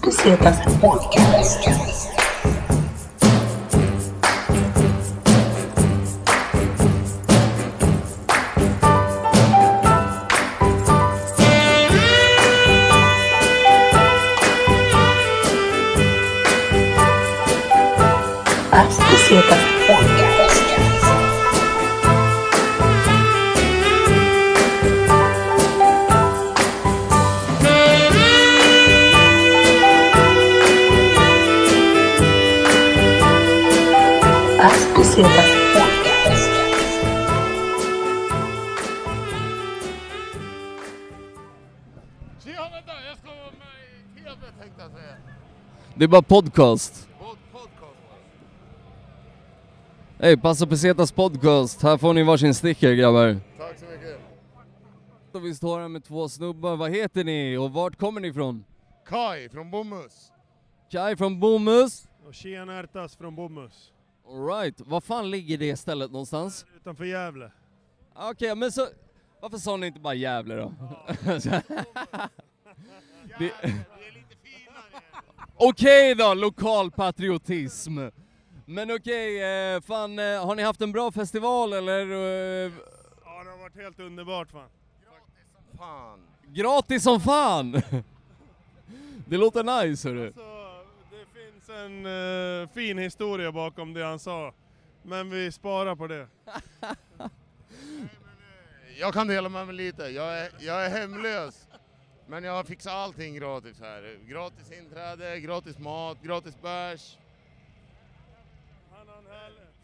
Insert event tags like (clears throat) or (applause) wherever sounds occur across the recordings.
Pesetas Podcast. Är bara podcast. Hej, Passo Pesetas podcast. Här får ni varsin sticker grabbar. Tack så mycket. Och vi står här med två snubbar. Vad heter ni och vart kommer ni ifrån? Kai från Bomhus. Kai från Bomhus. Och Tjena Ärtas från Bomhus. Alright, var fan ligger det stället någonstans? Utanför Gävle. Okej, men så... Varför sa ni inte bara Gävle då? (laughs) Det- Okej då, lokal patriotism. Men okej, eh, fan eh, har ni haft en bra festival eller? Eh, Ja det har varit helt underbart fan. Fan. gratis som fan! (laughs) Det låter nice hörru. Så, det finns en eh, fin historia bakom det han sa. Men vi sparar på det. (laughs) Jag kan dela med mig lite. Jag är, jag är hemlös. Men jag har fixat allting gratis här. Gratis inträde, gratis mat, gratis bärs.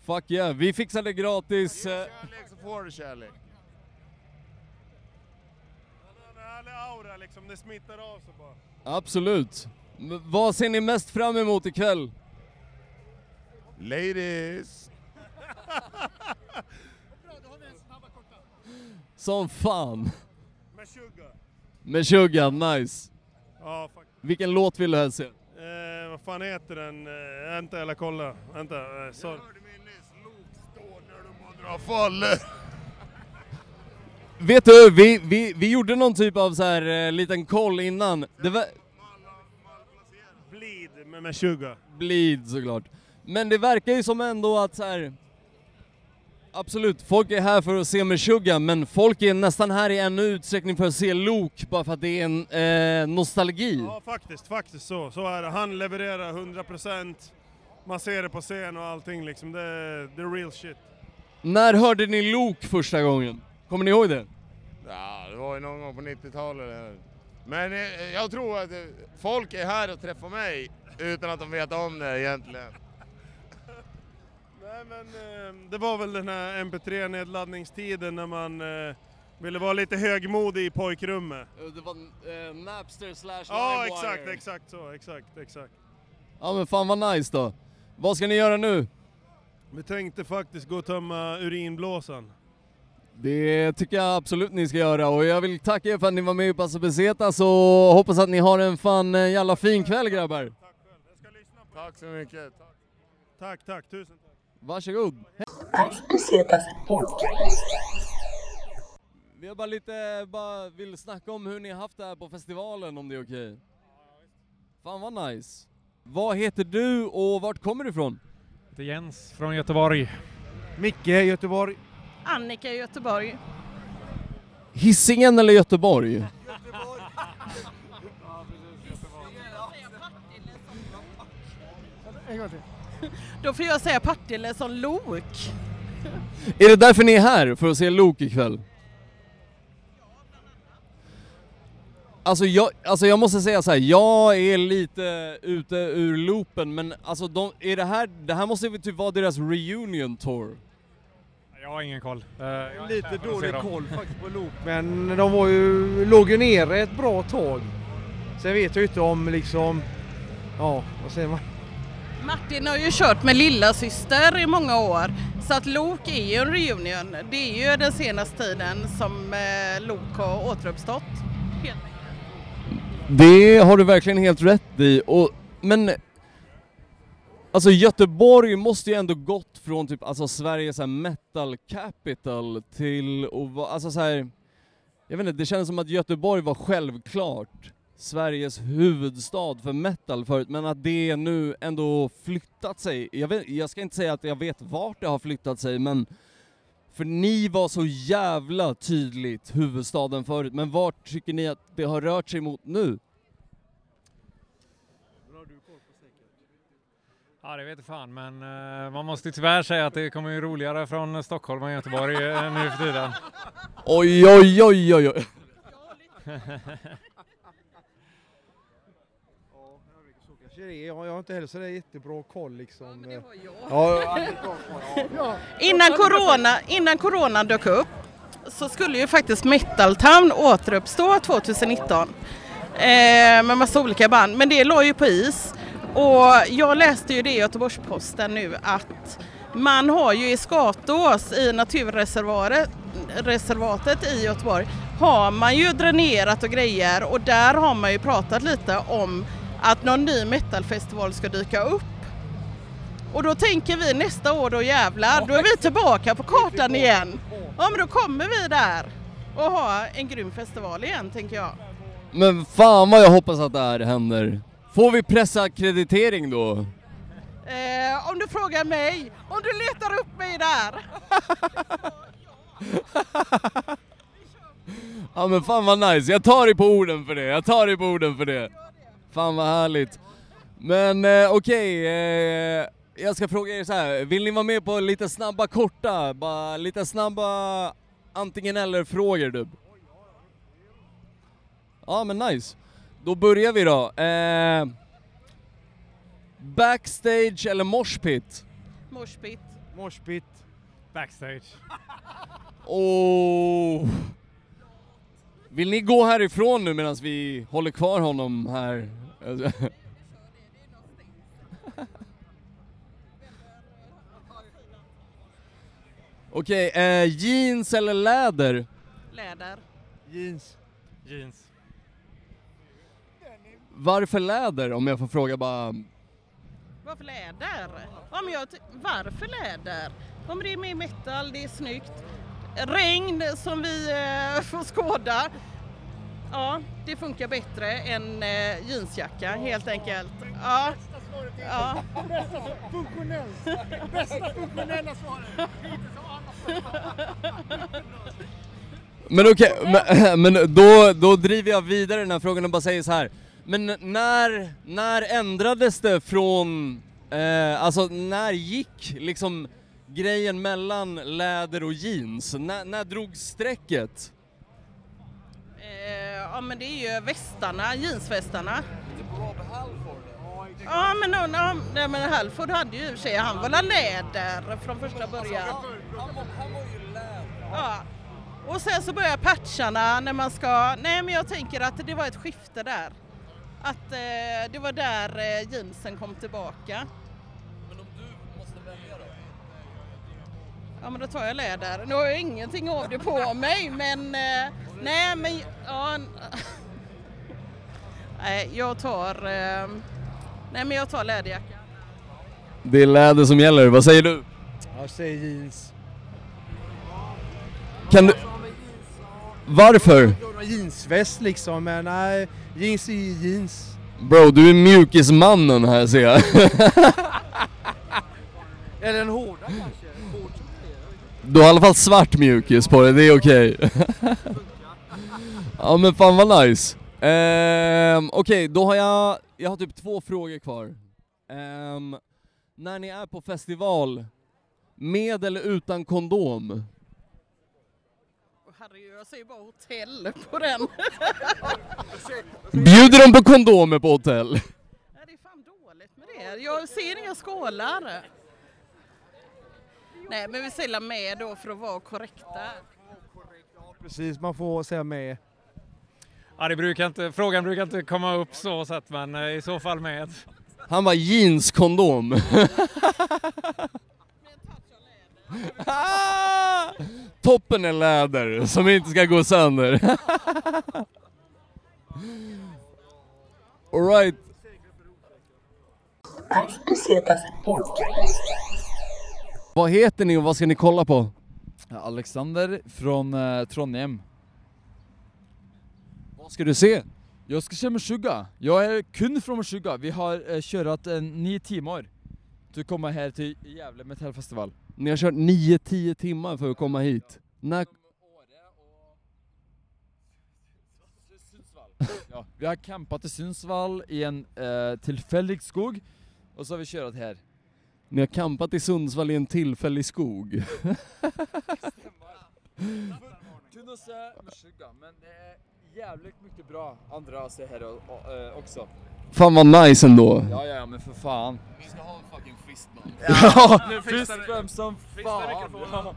Fuck yeah, vi fixade gratis. Ge eh, kärlek så får du kärlek. han har en härlig aura liksom, det smittar av sig bara. Absolut. M- Vad ser ni mest fram emot ikväll? Ladies. Som fan. Med Sugan, nice. Ja fuck. Vilken låt vill du helst se? Eh, vad fan heter den? Eh, vänta eller kolla. Vänta, eh, sorry. hörde mig nyss. Lok står när du må dra faller. Vet du, vi, vi, vi gjorde någon typ av så här eh, liten koll innan. Det var... Bleed med, med sugar. Bleed såklart. Men det verkar ju som ändå att så här. Absolut, folk är här för att se Meshuggah, men folk är nästan här i ännu utsträckning för att se Luke, bara för att det är en eh, nostalgi. Ja faktiskt, faktiskt så. Så är det. Han levererar 100%. Man ser det på scen och allting liksom. Det är the real shit. När hörde ni Luke första gången? Kommer ni ihåg det? Ja, det var ju någon gång på 90-talet. Men eh, jag tror att eh, folk är här och träffar mig utan att de vet om det egentligen. Nej men eh, det var väl den här MP3-nedladdningstiden när man eh, ville vara lite högmodig i pojkrummet. Det var eh, Napster slash Ja exakt, exakt så, exakt, exakt. Ja men fan vad nice då. Vad ska ni göra nu? Vi tänkte faktiskt gå och tömma urinblåsan. Det tycker jag absolut ni ska göra och jag vill tacka er för att ni var med i Passo Pesetas och hoppas att ni har en fan eh, jävla fin kväll grabbar. Tack själv. Jag ska lyssna på Tack så mycket. Tack. Tack, tack, tusen tack. Varsågod. Vi har bara lite, bara vill snacka om hur ni har haft det här på festivalen om det är okej. Fan vad nice. Vad heter du och vart kommer du ifrån? Det är Jens från Göteborg. Micke, Göteborg. Annika Göteborg. Hisingen eller Göteborg? (laughs) Då får jag säga Partille som lok. Är det därför ni är här? För att se Luke ikväll? Alltså jag, alltså jag måste säga så här, jag är lite ute ur loopen men alltså de, är det här, det här måste ju typ vara deras reunion tour. Jag har ingen koll. Inte Lite dålig koll faktiskt på Lok. Men de var ju, låg ju nere ett bra tag. Sen vet jag inte om liksom, ja vad säger man? Martin har ju kört med lilla syster i många år. Så att Lok är ju en reunion. Det är ju den senaste tiden som eh, Lok har återuppstått. Det har du verkligen helt rätt i. Och, men alltså Göteborg måste ju ändå gått från typ alltså Sveriges här metal capital till att vara, alltså så här, jag vet inte, det känns som att Göteborg var självklart Sveriges huvudstad för metal förut, men att det nu ändå flyttat sig. Jag, vet, jag ska inte säga att jag vet vart det har flyttat sig, men för ni var så jävla tydligt huvudstaden förut, men vart tycker ni att det har rört sig mot nu? Ja, det vet jag fan, men eh, man måste ju tyvärr säga att det kommer ju roligare från Stockholm än Göteborg eh, nu för tiden. Oj, oj, oj, oj, oj. (laughs) (laughs) (laughs) Det är. Jag jag har inte heller så där jättebra koll liksom. Men det har jag. Ja, ja, ja. (laughs) Innan corona, innan corona dök upp så skulle ju faktiskt Metal Town återuppstå 2019 eh, med massa olika band, men det låg ju på is. Och jag läste ju det i Göteborgs-Posten nu att man har ju i Skatås i naturreservatet reservatet i Göteborg har man ju dränerat och grejer och där har man ju pratat lite om att någon ny metalfestival ska dyka upp. Och då tänker vi nästa år då jävlar, då är vi tillbaka på kartan igen. Ja men då kommer vi där och ha en grym festival igen tänker jag. Men fan vad jag hoppas att det här händer. Får vi pressackreditering då? Eh, om du frågar mig, om du letar upp mig där. (laughs) Ja men fan vad nice, jag tar dig på orden för det, jag tar dig på orden för det. Fan vad härligt. Men eh, okej, eh, jag ska fråga er så här. vill ni vara med på lite snabba korta, bara lite snabba antingen eller frågor typ? Ja men nice. Då börjar vi då. Eh, backstage eller moshpit? Moshpit. Moshpit. Backstage. Oh. Vill ni gå härifrån nu medan vi håller kvar honom här? (laughs) Okej, eh, jeans eller läder? Läder. Jeans. Jeans. Varför läder om jag får fråga bara? Varför läder? Men jag ty- varför läder? Men det är mer metal, det är snyggt. Regn som vi eh, får skåda. Ja, det funkar bättre än eh, jeansjacka helt enkelt. Ja. Ja. Men okej, men, men då, då driver jag vidare den här frågan och bara säger så här. Men när, när ändrades det från, eh, alltså när gick liksom grejen mellan läder och jeans? När, när drog strecket? Ja, men det är ju västarna, jeansvästarna. Ja, men, no, no, nej, men Halford hade ju i och för sig, han var läder från första början. Ja. Och sen så börjar patcharna när man ska, nej men jag tänker att det var ett skifte där. Att eh, det var där eh, jeansen kom tillbaka. Men om du måste välja då? Ja men då tar jag läder. Nu har jag ingenting av det på mig men eh, nej men ja. (laughs) Nej jag tar eh, Nej men jag tar läderjacka. Det är läder som gäller, vad säger du? Jag säger jeans. Kan du... Varför? Jeansväst liksom, men nej, jeans är ju jeans. Bro, du är mjukismannen här ser jag. (laughs) Eller en hårda kanske. Hård Du har i alla fall svart mjukis på dig, det är okej. (laughs) ja men fan vad nice. Ehm, okej, då har jag, jag har typ två frågor kvar. Ehm, när ni är på festival, med eller utan kondom? Herregud jag säger bara hotell på den. Bjuder de på kondomer på hotell? Nej, det är fan dåligt med det. Jag ser inga skålar. Nej men vi säger med då för att vara korrekta. Precis, man får säga med. Ja, det brukar inte, frågan brukar inte komma upp så sett, men eh, i så fall med. Han var jeanskondom. Ah! (laughs) Toppen är läder som inte ska gå sönder. Alright, vad heter ni och vad ska ni kolla på? Alexander från eh, Trondheim. Vad ska du se? Jag ska köra Meshuggah. Jag är kund från Meshuggah. Vi har eh, kört eh, nio timmar att komma här till Gävle Metallfestival. Ni har kört 9-10 timmar för att komma hit. När, (laughs) Ja, vi har campat i Sundsvall i en eh, tillfällig skog och så har vi kört här. ni har campat i Sundsvall i en tillfällig skog. (laughs) Kunde se Meshuggah, men det är jävligt mycket bra andra se här och, och, eh, också. Fan vad nice ändå. Ja, ja, men för fan. Vi ska ha en fucking fistman. (laughs) Ja, fist bump som fan.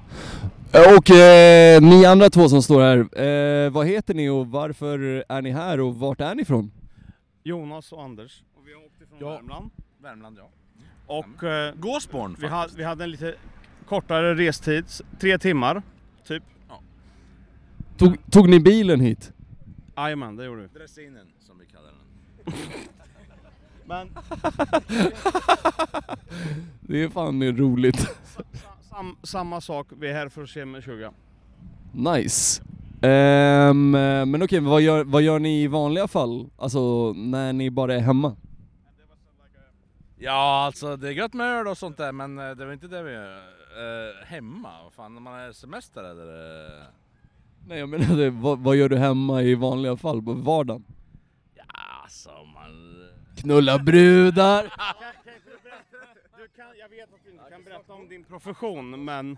Ja. Och eh, ni andra två som står här, eh, vad heter ni och varför är ni här och vart är ni ifrån? Jonas och Anders. Och vi har åkt ifrån Värmland. Värmland ja. Och eh, Gåsborn vi, hade, vi hade en lite kortare restid, s- tre timmar typ. Tog, tog ni bilen hit? Jajamän, det gjorde vi. Dressinen som vi kallar den. (laughs) Men (laughs) Det är fan mer roligt. sam, samma sak, vi är här för att se med 20. Nice. Ehm, men okej, vad, gör, vad gör ni i vanliga fall? Alltså när ni bara är hemma? Ja alltså det är gött med öl och sånt där men eh, det var inte det vi gör. Eh, hemma, vad fan när man är semester eller? eh? Nej jag menar det, vad, vad gör du hemma i vanliga fall på vardagen? Ja alltså man... Knulla brudar! Du kan, jag vet att du inte kan berätta om din profession, men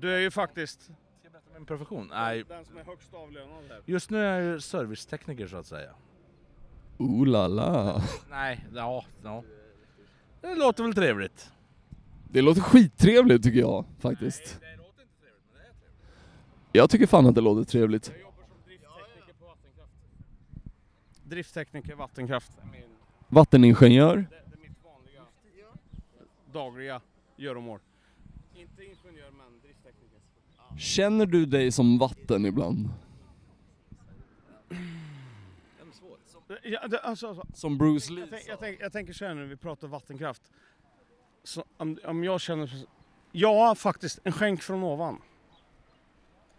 du är ju faktiskt Ska jag berätta om min profession? Nej, den som är högst avlönad här. just nu är jag ju servicetekniker så att säga. Ooh la la. Nej, ja, ja. Det låter väl trevligt. Det låter skittrevligt tycker jag faktiskt. Jag tycker fan att det låter trevligt. Jag jobbar som drifttekniker på vattenkraft. Drifttekniker vattenkraft. är min- Vatteningenjör. Det, det är mitt vanliga dagliga göromål. Inte ingenjör men drifttekniker. Känner du dig som vatten ibland? Ja, det, alltså, alltså, Som Bruce Lee jag, tänk, jag, tänk, jag tänker så här nu, vi pratar vattenkraft. Så, om, om jag känner... Ja, faktiskt. En skänk från ovan.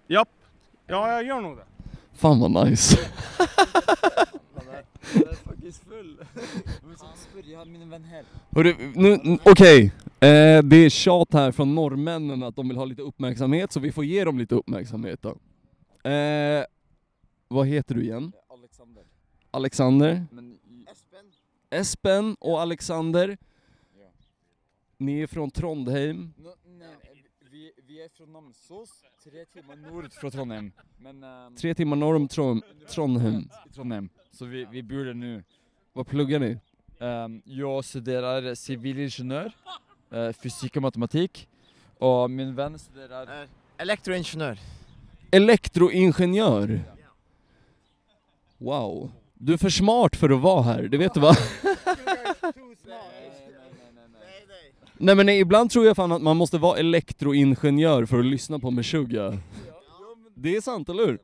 Japp. Ja, jag gör nog det. Fan vad nice. (laughs) (laughs) Jag är faktiskt full. Jag min vän här. Hörru, nu, n- okej. Eh, det är tjat här från norrmännen att de vill ha lite uppmärksamhet, så vi får ge dem lite uppmärksamhet då. Eh, vad heter du igen? Alexander. Alexander? Men Espen. Espen och Alexander. Ja. Ni är från Trondheim. nej, vi, är från Namsos, tre timmar norr från Trondheim. Men ehm, Tre timmar norr om Tron- Trondheim. i Trondheim. Så vi, vi bor där nu. Vad pluggar ni? Ehm, jag studerar civilingenjör, eh, fysik och matematik. Och min vän studerar... Elektroingenjör. Elektroingenjör. Wow. Du är för smart för att vara här, det vet du va? (laughs) Nej men ibland tror jag fan att man måste vara elektroingenjör för att lyssna på Meshuggah. Det är sant, eller hur?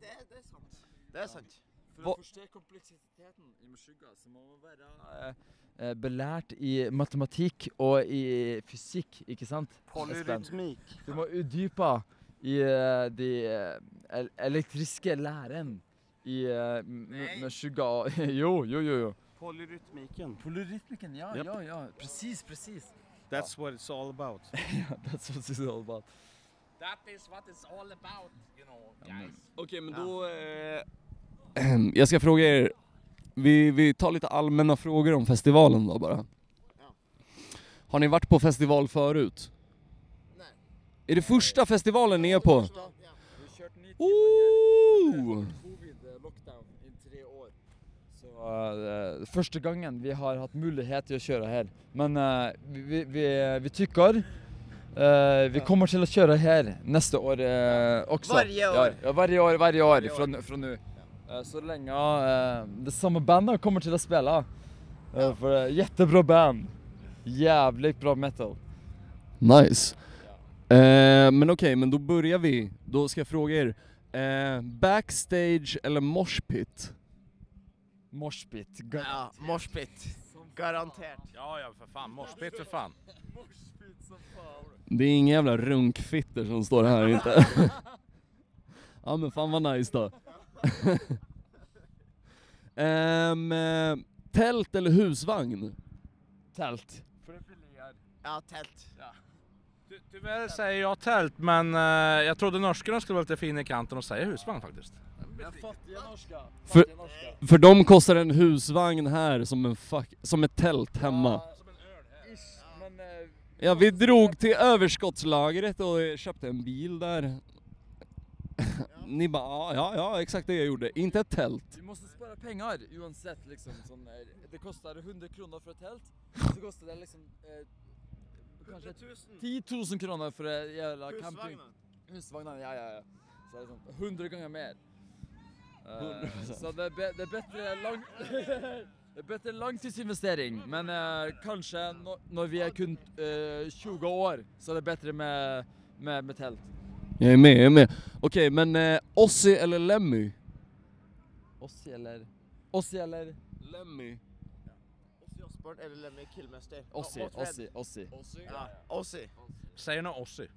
Det är sant. For å forstå kompleksiteten i Meshuggah, så må man være eh, belært i matematikk og i fysikk, ikke sant? Polyrytmik. Du må utdype i eh, de eh, el elektriske læren i uh, Meshuggah. (laughs) jo, jo, jo, jo. Polyrytmiken. Polyrytmiken, ja, Japp. ja, ja. Precis, precis. That's what it's all about. (laughs) That's what it's all about. That is what it's all about, you know, guys. Okej men då... Eh, (clears throat) jag ska fråga er, vi, vi tar lite allmänna frågor om festivalen då bara. Har ni varit på festival förut? Nej. Är det första festivalen ni är på? Vi har kört nio Ooh! covid-lockdown i tre år. Så uh, første gangen vi har hatt mulighet til å kjøre her. Men eh, vi, vi, vi, vi tykker eh, vi kommer til å kjøre her neste år også. Varje år. Ja, ja, varje år, varje år fra, nu- fra nå. Eh, så lenge eh, det samme bandet kommer til å spille. Eh, for det jättebra band. Jävligt bra metal. Nice. Eh, men okej, men då börjar vi. Då ska jag fråga er, eh, backstage eller moshpit? Moshpit. Ja, moshpit. Garanterat. Ja, ja för fan, moshpit för fan. Det är inga jävla runkfitter som står här inte. (laughs) ja men fan vad nice då. (laughs) Ehm, eh, tält eller husvagn? Tält. Ja, tält. Ty tyvärr säger jag tält, men eh, jag trodde norskarna skulle vara lite fina i kanten och säga husvagn faktiskt. Fattiga norska. För, för dem kostar en husvagn här som, en fuck, som ett tält hemma. Eh, Ja, vi drog till överskottslagret och köpte en bil där. Ni bara, ja, ja, exakt det jag gjorde. Inte ett tält. Vi måste spara pengar uansett liksom. Sån, det kostar 100 kronor för ett tält, så kostar det liksom eh, kanske 10 000 kronor för en jävla camping. Husvagnar, ja ja ja. Så det är sånt, 100 gånger mer. Eh, så det är, be, det är bättre lång... (laughs) det är bättre långtidsinvestering, men eh, kanske när vi är kun eh, 20 år så är det bättre med, med, med tält. Jag är med, jag är med. Okej, men eh, Ossi eller Lemmy? Ossi eller? Ossi eller? Lemmy. Ozzy Osbourne eller Lemmy Kilmister? Ossi, vem? Ossi, Ossi. Ja, Ozzy. Säger nog Ossi.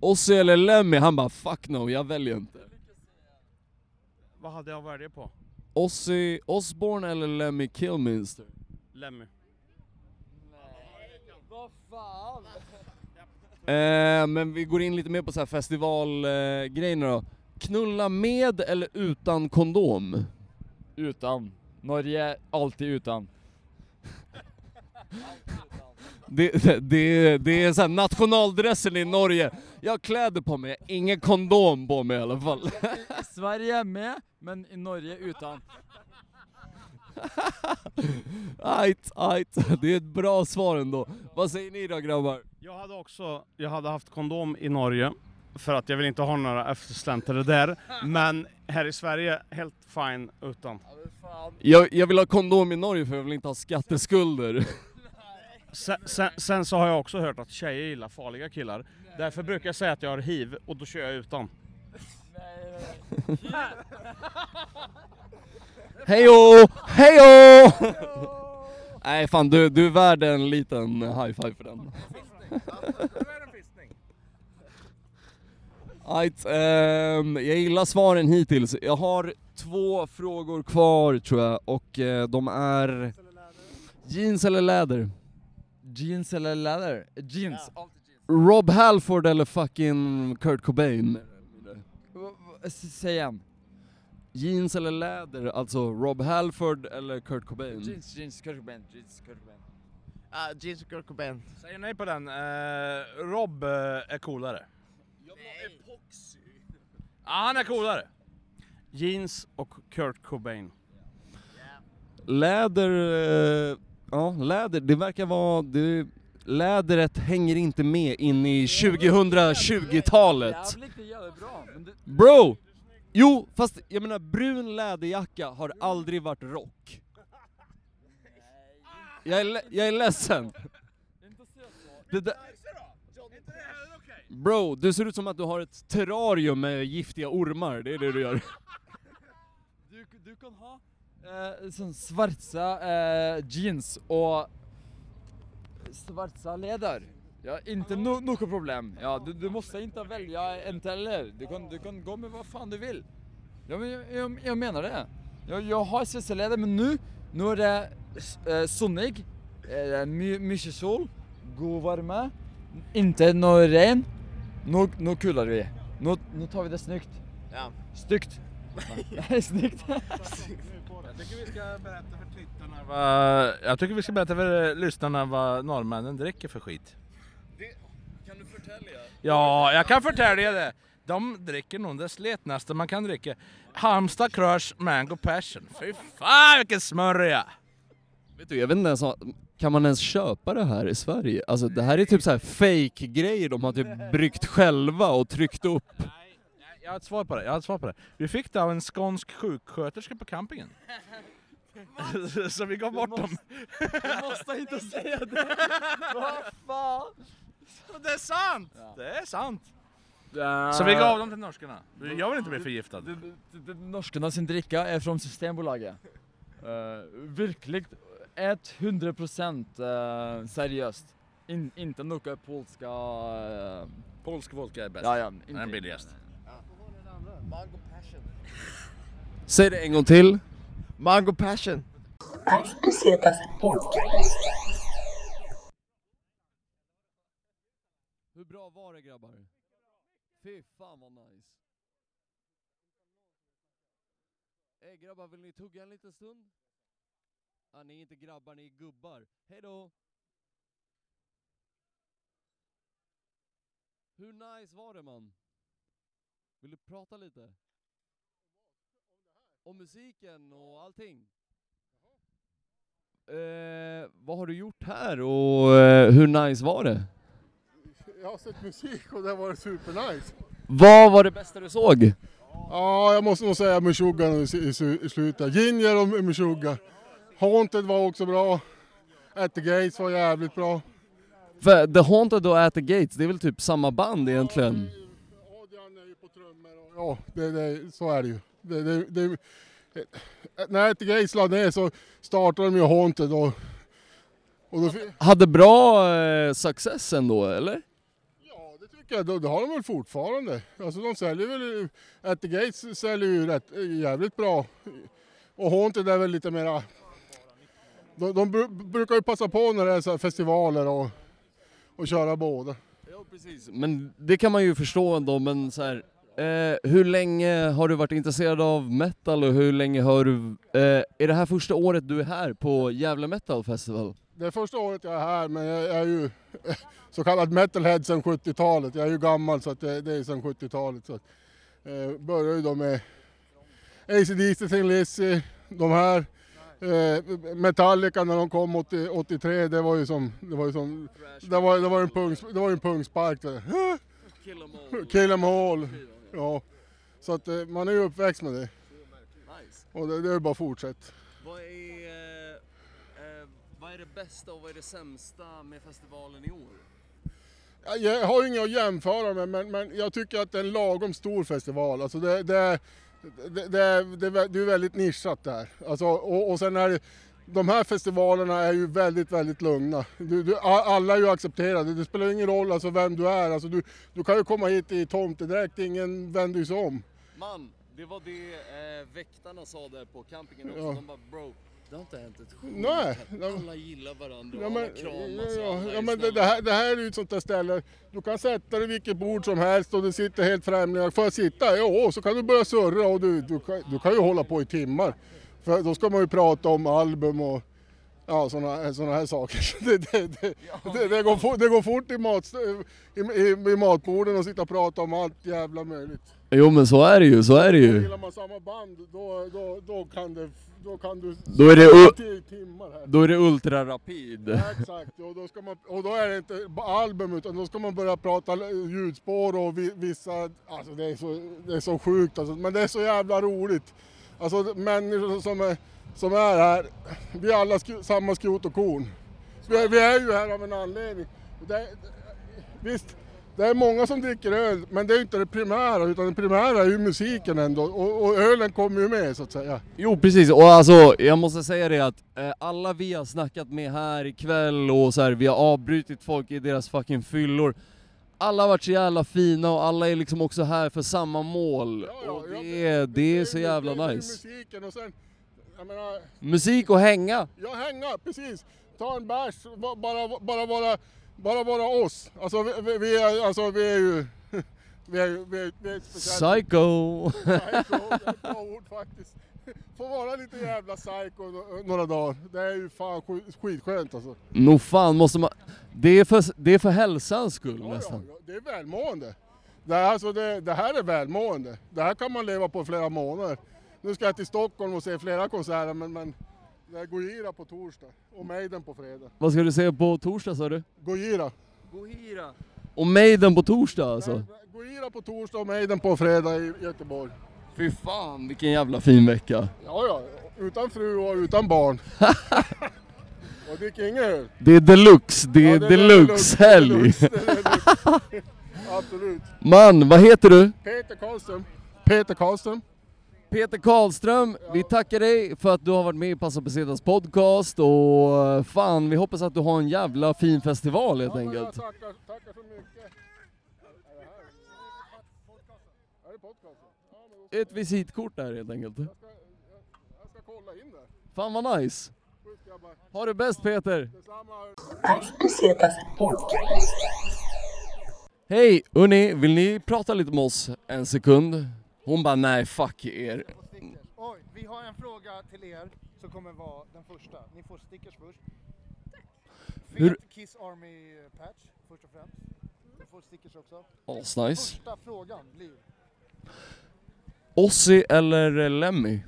Ossi eller Lemmy? Han bara, fuck no, jag väljer inte. Vad hade jag att välja på? Ossi Osbourne eller Lemmy Kilminster? Lemmy. Vad fan? Eh, men vi går in lite mer på så här festivalgrejerna eh, då. Knulla med eller utan kondom? Utan. Norge, alltid utan. (laughs) Det, det, det, är så här nationaldressen i Norge. Jag har kläder på mig, ingen kondom på mig i alla fall. I Sverige med, men i Norge utan. Ajt, ajt. Det är ett bra svar ändå. Vad säger ni då grabbar? Jag hade också, jag hade haft kondom i Norge för att jag vill inte ha några eftersläntrare där. Men här i Sverige, helt fine utan. Jag, jag vill ha kondom i Norge för jag vill inte ha skatteskulder. Sen, sen, sen så har jag också hört att tjejer gillar farliga killar. Därför brukar jag säga att jag har hiv och då kör jag utan. (laughs) Hejo! Hejo! Nej fan du, du är värd en liten high five för den. (laughs) Right, ehm, jag gillar svaren hittills. Jag har två frågor kvar tror jag och eh, de är jeans eller läder? Jeans eller läder? Jeans. Rob Halford eller fucking Kurt Cobain? Säg igen. Jeans eller läder, alltså Rob Halford eller Kurt Cobain? Jeans, jeans, Kurt Cobain, jeans, Kurt Cobain. Ja, Jeans och Kurt Cobain. Säger nej på den. Eh, Rob eh, är coolare. Ja, han är coolare. Jeans och Kurt Cobain. Läder, eh, ja läder, det verkar vara, det, lädret hänger inte med in i 2020-talet. Jävligt, det är jävligt bra. Men det, Bro! Jo, fast jag menar brun läderjacka har aldrig varit rock. Jag är, jag är ledsen. Det där... Bro, du ser ut som att du har ett terrarium med giftiga ormar, det är det du gör. du, du kan ha eh, sån svarta eh, jeans och svarta läder. Ja, inte no, något problem. Ja, du, du måste inte välja en heller. Du kan, du kan gå med vad fan du vill. Ja, men jag, jag, jag menar det. Jag, jag har svarta läder, men nu, nu är det eh, sonnig, eh, my, mycket sol, god värme, inte något regn. Nu, nu kullar vi. Nu, nu tar vi det snyggt. Ja. Styggt. Nej, snyggt. (laughs) (laughs) (laughs) Jag tycker vi ska berätta för tittarna vad... Jag tycker vi ska berätta för lyssnarna vad norrmännen dricker för skit. Kan du förtälja? Ja, jag kan förtälja det. De dricker nog det sletnaste man kan dricka. Halmstad Crush Mango Passion. Fy fan vilken smörja! Vet du, jag vet inte ens, kan man ens köpa det här i Sverige? Alltså det här är typ så här fake grejer de har typ bryggt själva och tryckt upp. Jag har ett svar på det, jag har ett svar på det. Vi fick det av en skånsk sjuksköterska på campingen. (laughs) Så vi gav bort dem. Du måste inte (laughs) säga det! Vad fan! Det är sant! Det är sant! Så vi gav dem till norskarna. Jag vill inte bli förgiftad. Det, det, det, norskarna sin dricka är från Systembolaget. Uh, verkligen 100% uh, seriöst. In, inte något polska... Uh, Polsk vodka är bäst. ja, ja, Den är billigast. Mango Passion. Säg det en gång till. Mango Passion. Hur bra var det grabbar? Fy fan vad nice. Ey grabbar, vill ni tugga en liten stund? Ah, ni är inte grabbar, ni är gubbar. Hej då! Hur nice var det man? Vill du prata lite? Om musiken och allting? Eh, vad har du gjort här och eh, hur nice var det? (laughs) Jag har sett musik och det var supernice. Vad var det bästa du såg? Ja, jag måste nog säga Meshuggah i, i, i slutet. Ginger och Meshuggah. Haunted var också bra. At the Gates var jävligt bra. För The Haunted och At the Gates, det är väl typ samma band egentligen? Ja, det, det, så är det ju. Det, det, det, när the Gates la ner så startade de ju Haunted och, och då, Hade bra eh, success ändå, eller? tycker jag, det har de väl fortfarande. Alltså de säljer väl, At the Gates säljer ju rätt, jävligt bra. Och Haunted är väl lite mera, de, de bru- brukar ju passa på när det är så här festivaler och, och köra båda. Ja, precis. Men det kan man ju förstå ändå, men så här, eh, hur länge har du varit intresserad av metal och hur länge har du, eh, är det här första året du är här på Gävle Metal Festival? Det är första året jag är här men jag är ju (laughs) så kallad metalhead sedan 70-talet. Jag är ju gammal så att det, det är sedan 70-talet. Så att, eh, började ju då med AC/DC, Thin Lizzy, de här. Eh, Metallica när de kom 80, 83, det var ju som, det var ju som, det var, det var en pung, det var ju en pungspark. Kill 'em all. Ja. Så att eh, man är ju uppväxt med det. Och det, det är bara att fortsätta. Vad är, eh, vad är det bästa och vad är det sämsta med festivalen i år? Ja, Jag har ju inget att jämföra med men, men jag tycker att det är en lagom stor festival. Alltså det, det, det, det, det, det är väldigt nischat där. Alltså, och, och sen är det, de här festivalerna är ju väldigt, väldigt lugna. Du, du, alla är ju accepterade, det spelar ingen roll alltså vem du är. Alltså du, du kan ju komma hit i tomtedräkt, ingen vänder sig om. Man, det var det eh, väktarna sa där på campingen också. Ja. De bara bro, det har inte hänt ett skit. Nej, Alla gillar varandra och Ja, men, alla kramas ja, alla ja, men det, det, här, det här är ju ett sånt där ställe, du kan sätta dig vilket bord som helst och det sitter helt främlingar. Får jag sitta? Ja, så kan du börja surra och du, du, kan, du kan ju hålla på i timmar. För då ska man ju prata om album och ja, såna, såna här saker. (laughs) Det, det, det, det, det, går, fort, det går fort i, mat, i, i, i matborden och sitta och prata om allt jävla möjligt. Jo men så är det ju, så är det ju. Gillar man samma band då, då, då, kan, det, då kan du Då är det timmar här. Då är det ultra rapid. Ja, exakt, och då, ska man, och då är det inte album utan då ska man börja prata ljudspår och vi, vissa, alltså det är så, det är så sjukt alltså, men det är så jävla roligt. Alltså människor som är, som är här, vi är alla sk samma skrot och korn. Vi är, vi är ju här av en anledning. Det, visst, det är många som dricker öl, men det är inte det primära utan det primära är ju musiken ändå och, och ölen kommer ju med så att säga. Jo precis, och alltså jag måste säga det att eh, alla vi har snackat med här ikväll och så här, vi har avbrutit folk i deras fucking fyllor. Alla har varit så jävla fina och alla är liksom också här för samma mål. och det, är, det är så jävla det nice. musiken och sen, menar, Musik och hänga. Ja, hänga, precis. Ta en bärs, ba- bara, bara, bara, bara vara oss. Alltså vi, vi- vi, är, alltså, vi är ju... (laughs) Vi är, vi är, vi är speciellt- Psycho. Psycho, det är ett bra ord faktiskt. (laughs) Få vara lite jävla psycho några dagar. Det är ju fan sk- skitskönt alltså. Nog fan måste man... Det är för, det är för hälsans skull nästan. Ja, det är välmående. Det, är, alltså, det, det här är välmående. Det här kan man leva på flera månader. Nu ska jag till Stockholm och se flera konserter men, men det är Gojira på torsdag och Maiden på fredag. Vad ska du säga på torsdag sa du? Gojira. Gojira. Och Maiden på torsdag alltså? Gojira på torsdag och Maiden på fredag i Göteborg. Fy fan vilken jävla fin vecka. Ja, ja. Utan fru och utan barn. (laughs) och dricker ingen öl. Det är deluxe, det är Ja, det är deluxe-helg. deluxe, deluxe. (laughs) Absolut. Man, vad heter du? Peter Karlström. Peter Karlström. Peter Karlström, vi tackar dig för att du har varit med i Passa Pesetas podcast och eh, fan, vi hoppas att du har en jävla fin festival helt enkelt. Tackar, tackar så mycket. Är det podcast? Ett visitkort där helt enkelt. Jag ska, Fan vad nice! Ha det bäst Peter! Hej! Hörni, vill ni prata lite med oss en sekund? Hon bara nej, fuck er. Oj, vi har en fråga till er som kommer vara den första. Ni får stickers först. Fet Hur- Kiss Army patch först och främst. Ni får stickers också. Asnice. Första frågan blir Ossi eller Lemmy?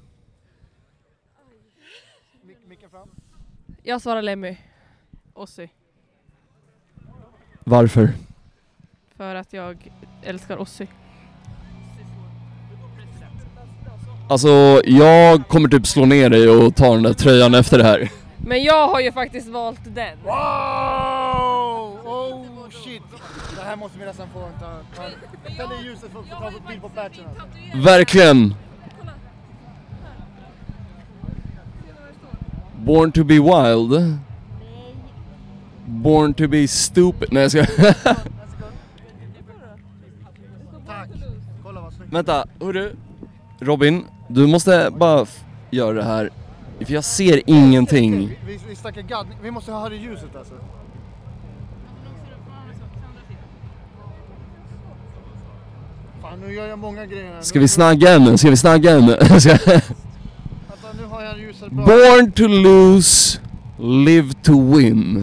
micken fram. Jag svarar Lemmy. Ossi. Varför? För att jag älskar Ossi. Alltså, jag kommer typ slå ner dig och ta den där tröjan efter det här. Men jag har ju faktiskt valt den. Wow! Det här måste vi nästan få ta... ta i ljuset för att få ta bild på patchen. Verkligen! Born to be wild. Born to be stupid. Nej jag ska... Tack! Kolla vad snyggt. Vänta, hörru. Robin, du måste bara göra det här. För jag ser ingenting. Vi, vi snackar gadd. Vi måste ha det ljuset alltså. Fan nu gör jag många grejer här. Ska vi snagga henne? Ska vi snagga henne? (laughs) Vänta nu har jag ljuset bra. Born to lose, live to win.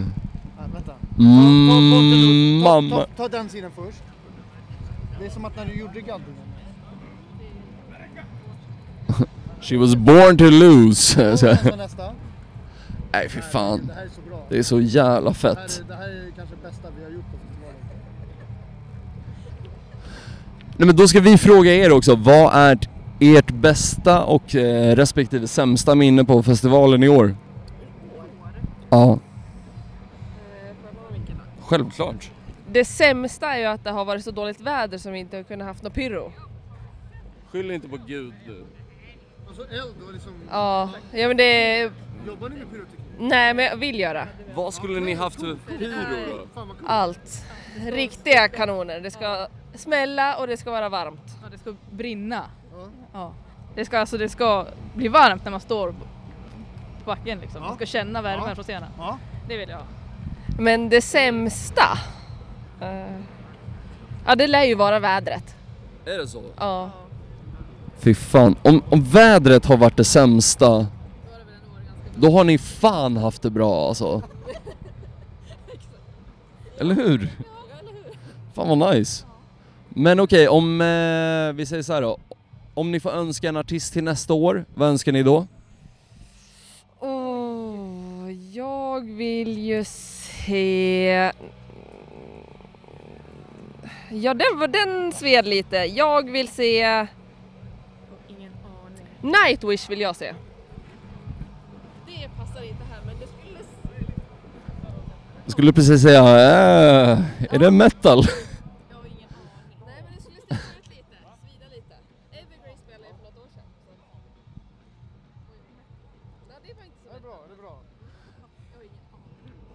Nej, vänta. Mm, Ta, mamma. ta, ta den sidan först. Det är som att när du gjorde gaddningen. She was born to lose. Nästa. Nej fy fan. Det här är så bra. Det är så jävla Det här, fett. det här är kanske bästa vi har gjort på festivalen. Nej men då ska vi fråga er också, vad är ert bästa och eh, respektive sämsta minne på festivalen i år? Ja. Självklart. Det sämsta är ju att det har varit så dåligt väder som vi inte har kunnat haft något pyro. Skyll inte på gud du. Alltså eld och liksom... Ja, ja men det... Jobbar ni med pyroteknik? Nej men jag vill göra. Vad skulle ni haft för pyro då? Allt. Riktiga kanoner. Det ska smälla och det ska vara varmt. Ja, det ska brinna. Ja. Ja. Det ska, alltså, det ska bli varmt när man står på backen liksom. Man ska känna värmen Ja. från scenen. Ja. Det vill jag ha. Men det sämsta? eh, ja det lär ju vara vädret. Är det så? Ja. Fy fan, om, om vädret har varit det sämsta Då har ni fan haft det bra alltså (laughs) Eller hur? Fan vad nice Men okej, om eh, vi säger så här då Om ni får önska en artist till nästa år, vad önskar ni då? Åh, jag vill ju se... Ja, den, var- den sved lite. Jag vill se... Nightwish vill jag se. Det passar inte här men det skulle... Skulle precis säga, äh, är det metal?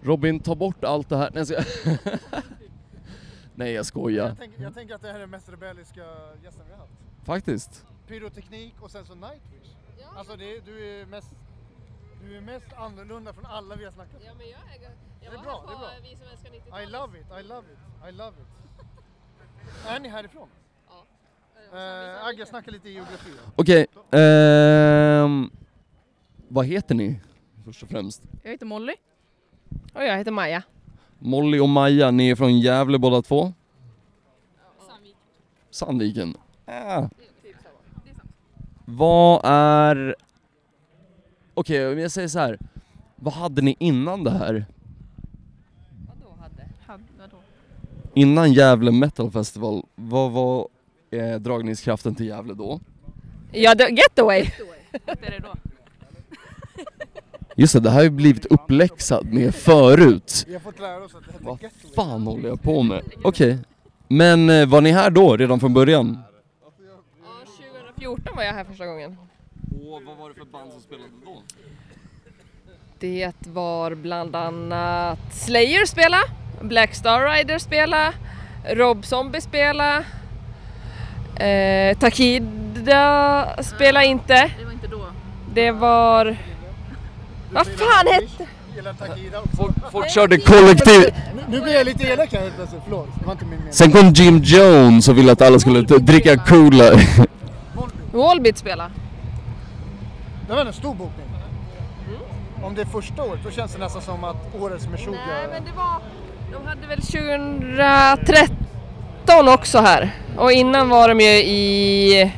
Robin, ta bort allt det här. Nej, jag ska... (laughs) Nej jag skojar. Jag tänker, jag tänker att det här är den mest rebelliska gästen vi har haft. Faktiskt. Pyroteknik och sen så Nightwish. Alltså det, du är mest du är mest annorlunda från alla vi har snackat med. Ja men jag är... Jag Det är var bra, här det är på bra. Vi som älskar 90-talet. I love it, I love it, I love it. (laughs) är ni härifrån? Ja. Uh, Agge, snacka lite geografi. Okej, ehm, vad heter ni? Först och främst. Jag heter Molly. Och jag heter Maja. Molly och Maja, ni är från Gävle båda två? Sandviken. Ah. Vad är... Okej, om jag säger så här. Vad hade ni innan det här? Hade, vadå? Innan Gävle Metal Festival, vad var eh, dragningskraften till Gävle då? Ja, the Getaway! Vad är det då? Just det, det här har ju blivit uppläxad med förut. Vi har fått lära oss att det heter Vad Getaway. fan håller jag på med? Okej. Men eh, var ni här då, redan från början? Ja, 2014 var jag här första gången. Och vad var det för band som spelade då? Det var bland annat Slayer spela, Black Star Rider spela, Rob Zombie spela, eh, Takida spela inte. Det var inte då. Det var... Vad fan hette... Folk, folk körde kollektiv... Nu, blir jag lite elak här helt plötsligt, förlåt. Det var inte min mening. Sen kom Jim Jones och ville att alla skulle t- dricka cola. (laughs) Wallbeat spela. Det var en stor bokning. Om det är första året, då känns det nästan som att årets Meshuggah... Nej, men det var... De hade väl 2013 också här. Och innan var de ju i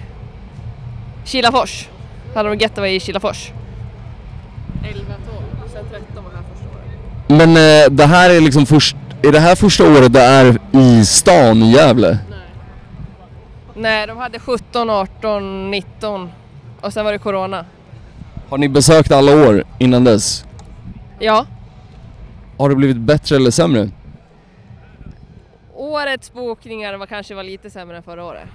Kilafors. Hade de Getaway i Kilafors. 11, 12, sen 13 var här första året. Men eh, det här är liksom först... Är det här första året det är i stan i Gävle? Nej, de hade 17, 18, 19 och sen var det Corona. Har ni besökt alla år innan dess? Ja, Har det blivit bättre eller sämre? årets bokningar var kanske var lite sämre än förra året.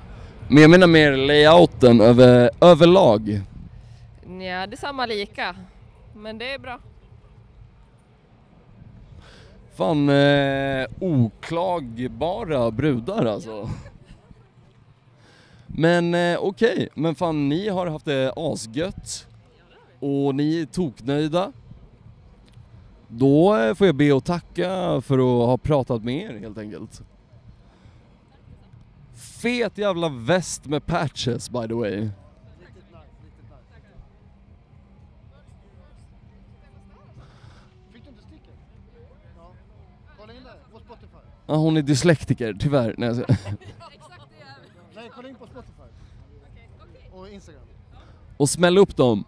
Men jag menar mer layouten över, överlag. Ja, det är samma lika. Men det är bra. Fan, eh, oklagbara brudar alltså. Men eh, okej, men fan ni har haft det asgött och ni är toknöjda. Då eh, får jag be och tacka för att ha pratat med er helt enkelt. Fet jävla väst med patches by the way. Fick du inte sticker? Ja. Kolla in där, på Spotify. Ja, hon är dyslektiker, tyvärr. Nej, ska... (laughs) Nej, kolla in på Spotify. Och Instagram. Och smäll upp dem.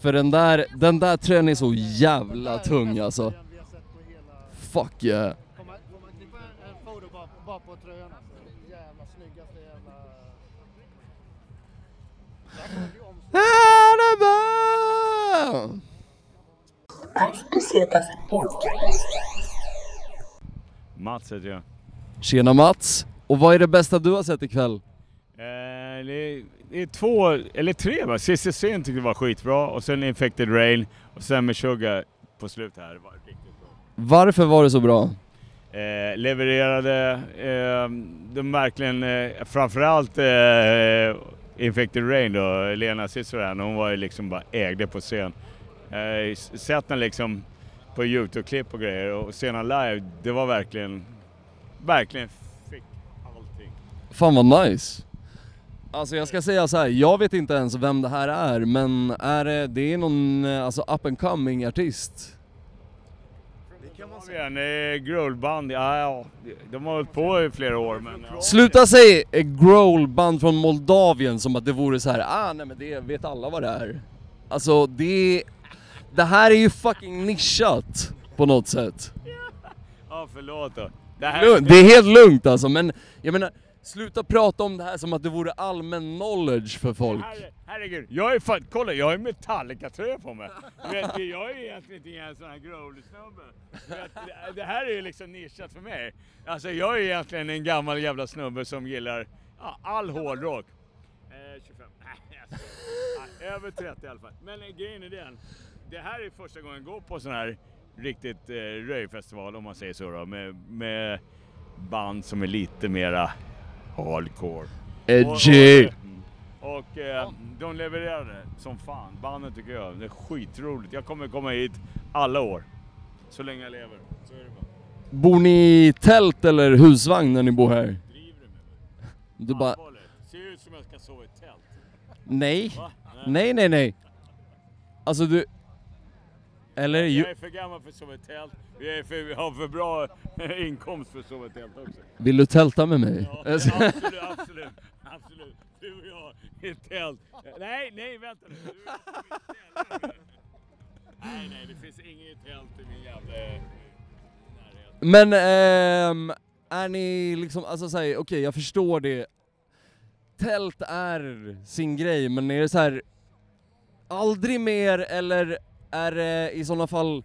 För den där, den där tröjan är så jävla tung alltså. Fuck yeah. Får Mats heter jag. Tjena Mats! Och vad är det bästa du har sett ikväll? Eh, det, är, det är två, eller tre va? Sista scen tyckte jag var skitbra och sen Infected Rain och sen med Sugar på slutet här. Det var riktigt bra. Varför var det så bra? Eh, levererade, eh, de verkligen, eh, framförallt eh, Infected Rain då, Lena Sissoran, hon var ju liksom bara ägde på scen. Eh, sett den liksom på Youtube-klipp och grejer och se den live, det var verkligen, verkligen fick allting. Fan vad nice! Alltså jag ska säga så här, jag vet inte ens vem det här är, men är det, det är någon eh, alltså up and coming artist? Moldavien, eh, growlband, ja, ja, de har hållit på i flera år men... Ja. Sluta säga ett growlband från Moldavien som att det vore så här, ah nej men det vet alla vad det är. Alltså det, det här är ju fucking nischat på något sätt. Ja, förlåt då. Lugnt, Det är helt lugnt alltså, men jag menar, sluta prata om det här som att det vore allmän knowledge för folk. Herre, herregud, jag är fan, kolla jag har ju Metallica-tröja på mig. Vet, jag är egentligen inte en sån här growly-snubbe. Det- Det här är ju liksom nischat för mig. Alltså jag är egentligen en gammal jävla snubbe som gillar ja, all hårdrock. Eh, 25, nej. Nej, Över 30 i alla fall. Men grejen är den, det här är första gången jag går på sån här riktigt eh, röjfestival om man säger så då, med, med band som är lite mera hardcore. Edgy. Och, och, och eh, de levererade som fan. Bandet tycker jag, det är skitroligt. Jag kommer komma hit alla år. Så länge jag lever. Så är det bara. Bor ni i tält eller husvagn när ni bor här? Du bara, Ser ut som jag ska sova i tält. nej. Va? Nej, nej, nej. Alltså du... Eller ju... Jag är för gammal för att sova i tält. Jag, är för, jag har för bra (laughs) inkomst för att sova i tält också. Vill du tälta med mig? Ja, absolut, absolut, absolut. Du och jag i ett tält. Nej, nej, vänta nu. Nej, nej, det finns inget tält i min jävla närhet. Men ehm, är ni liksom, alltså säg, okej jag förstår det. Tält är sin grej, men är det så här aldrig mer eller är det i sådana fall,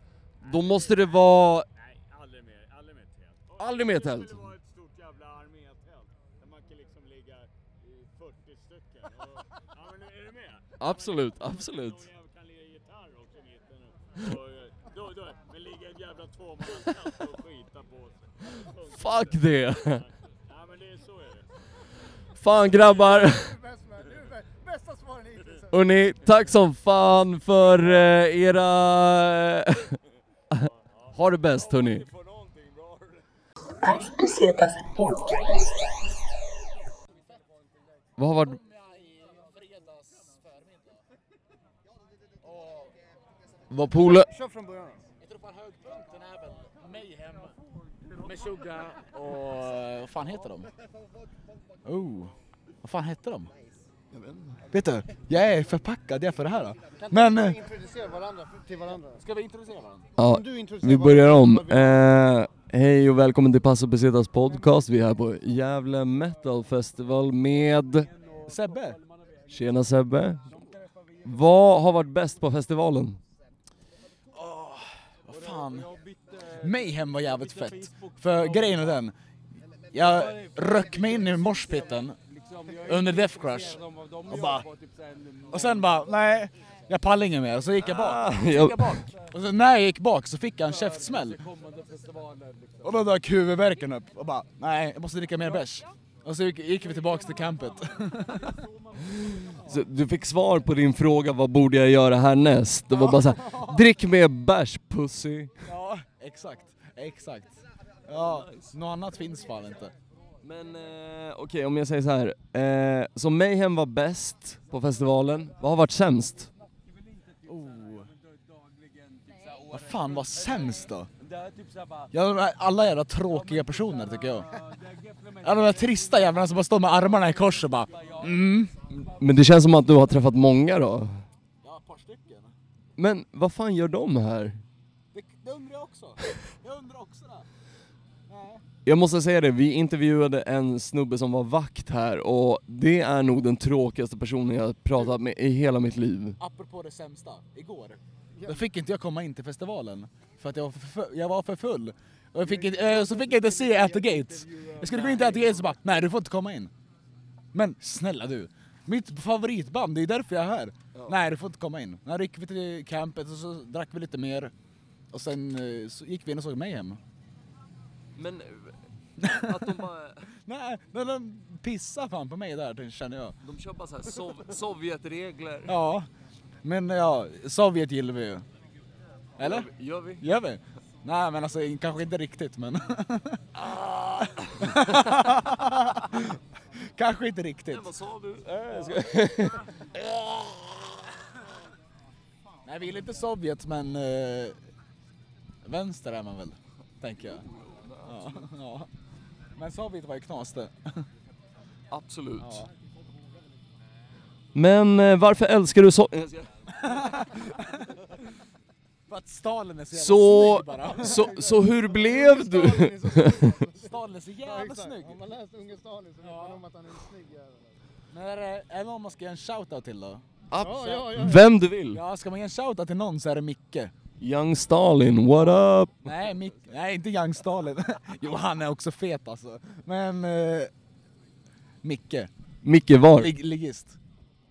då måste det vara... Nej, aldrig mer, aldrig mer tält. Aldrig mer tält? Det skulle vara ett stort jävla armétält där man kan liksom ligga i 40 stycken. Och, ja, men är du med? (laughs) Absolut, absolut. Någon kan ligga gitarr också i mitten. Och, eh, då, då, men ligga i ett jävla tvåmannatält och skita på sig. Fuck det! Ja men det är så är det. Fan grabbar! bästa hittills. Hörni, tack som fan för eh, era... (laughs) ha det bäst hörni. Vad har varit... Vad Pole... Kör från början. Jag tror fan höjdpunkten är väl Mayhem med Suga och eh, vad fan heter de? Oh, vad fan hette de? Vet du, jag är förpackad jag för det här. Då. Men... eh, Introducera varandra till varandra. Ska vi introducera varandra? Ja, vi börjar om. vi- Eh, hej och välkommen till Passo Pesetas podcast. Vi är här på Gävle Metal Festival med... Sebbe. Tjena Sebbe. Vad har varit bäst på festivalen? Vad fan. Mayhem var jävligt fett. För grejen är den. Jag röck mig in i morspitten under Death Crush och bara... Och sen bara, nej, jag pallar inget mer. Och så gick jag bak. Så gick jag bak. Och så när jag gick bak så fick jag en käftsmäll. Och då dök huvudvärken upp och bara, nej, jag måste dricka mer bärs. Och så gick, gick vi tillbaks till campet. (laughs) Så du fick svar på din fråga vad borde jag göra härnäst? Det var bara såhär, drick mer bärs pussy. Ja, exakt. Exakt. Ja, något annat finns fan inte. Men eh, okej om jag säger så här. Eh, så Mayhem var bäst på festivalen, vad har varit sämst? Oh. Vad fan var sämst då? Ja, de här- alla jävla tråkiga personer tycker jag. Alla de där trista jävlarna som bara står med armarna i kors och bara mm. Men det känns som att du har träffat många då? Ja, ett par stycken. Men vad fan gör de här? Det undrar jag också. Jag undrar också det. Jag måste säga det, vi intervjuade en snubbe som var vakt här och det är nog den tråkigaste personen jag har pratat med i hela mitt liv. Apropå det sämsta, igår. Då fick inte jag komma in till festivalen. För att jag var för, full, jag var för full. Och jag fick inte, eh, så fick jag inte se At the Gates. Jag skulle gå in till At the Gates och bara, nej du får inte komma in. Men snälla du, mitt favoritband, det är därför jag är här. Nej du får inte komma in. När gick vi till campet och så drack vi lite mer. Och sen eh, så gick vi in och såg mig hem. Men (laughs) att de bara... Nej, men de pissar fan på mig där känner jag. De kör bara såhär sov- Sovjetregler. Ja, men ja, Sovjet gillar vi ju. Eller? Gör vi? Gör vi? Nej men alltså kanske inte riktigt men... (laughs) kanske inte riktigt. vad sa du? (laughs) Nej vi gillar inte Sovjet men... Eh, vänster är man väl, tänker jag. Ja, ja. Men Sovjet var ju knas det. (laughs) Absolut. Ja. Men eh, varför älskar du så... (laughs) För att Stalin är så jävla Så, snygg bara. så, så hur blev du? Stalin är så jävla exakt. snygg. Om man läst Unge Stalin så vet man om att han är en snygg jävel. Men är det, är det någon man ska ge en shoutout till då? Ja, ja, ja. Vem du vill. Ja, ska man ge en shoutout till någon så är det Micke. Young Stalin, what up? Nej, Mick, nej inte Young Stalin. (laughs) jo, han är också fet alltså. Men... Eh, Micke. Micke var? Lig, ligist.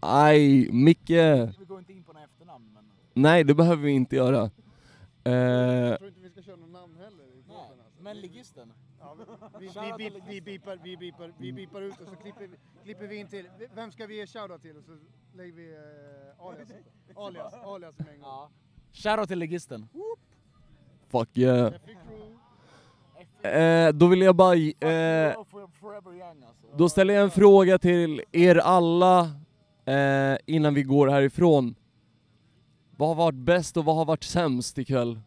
Aj, Micke. Vi går inte in på några efternamn men... Nej, det behöver vi inte göra. Eh, Jag tror inte vi ska köra något namn heller podden alltså. Men ligisten? Ja, vi, vi, vi, vi, bipar, vi, bipar, vi bipar ut och så klipper vi, klipper vi in till, vem ska vi ge shoutout till? Och så lägger vi eh, alias, alias, alias med en gång. Shoutout till ligisten. fuck yeah. Eh, då vill jag bara... Eh, alltså. då ställer jag en fråga till er alla eh, innan vi går härifrån. Vad har varit bäst och vad har varit sämst ikväll?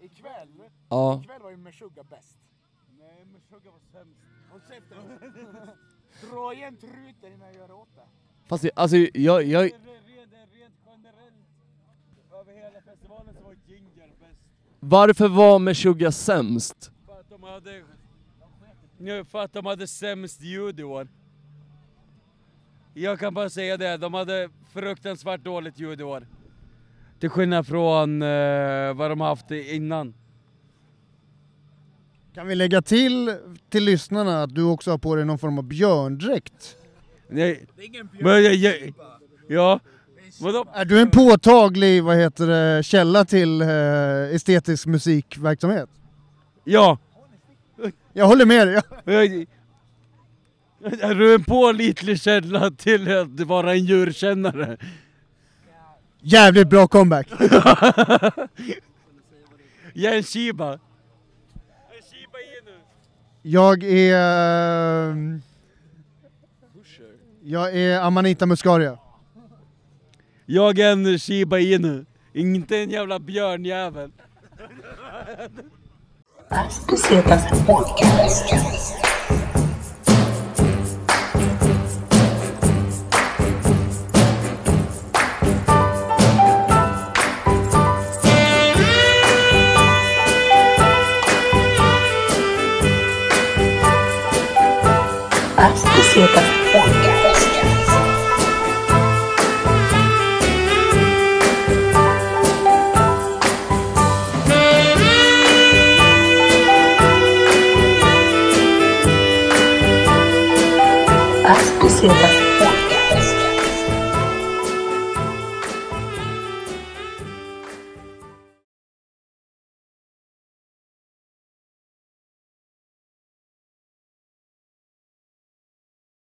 Ikväll? Ja. Ikväll var ju Meshuggah bäst. Nej, Meshuggah var sämst. Håll käften. (laughs) Dra igen truten innan jag gör åt det. Fast det, alltså jag, jag, över hela festivalen så var Ginger bäst. varför var Meshuggah sämst? För att de hade... Ja, för att de hade sämst ljud i år. Jag kan bara säga det, de hade fruktansvärt dåligt ljud i år. Till skillnad från eh, vad de har haft innan. Kan vi lägga till till lyssnarna att du också har på dig någon form av björndräkt? Nej, men jag, jag, ja, vadå? Är du en påtaglig vad heter det, källa till eh, estetisk musikverksamhet? Ja. Jag håller med dig. (laughs) Är du en pålitlig källa till att vara en djurkännare? Jävligt bra comeback! (laughs) Jag är en shiba. Jag är... ehm, Jag är Amanita Muscaria. Jag är en shiba inu, inte en jävla björnjävel. Podcast. 不行的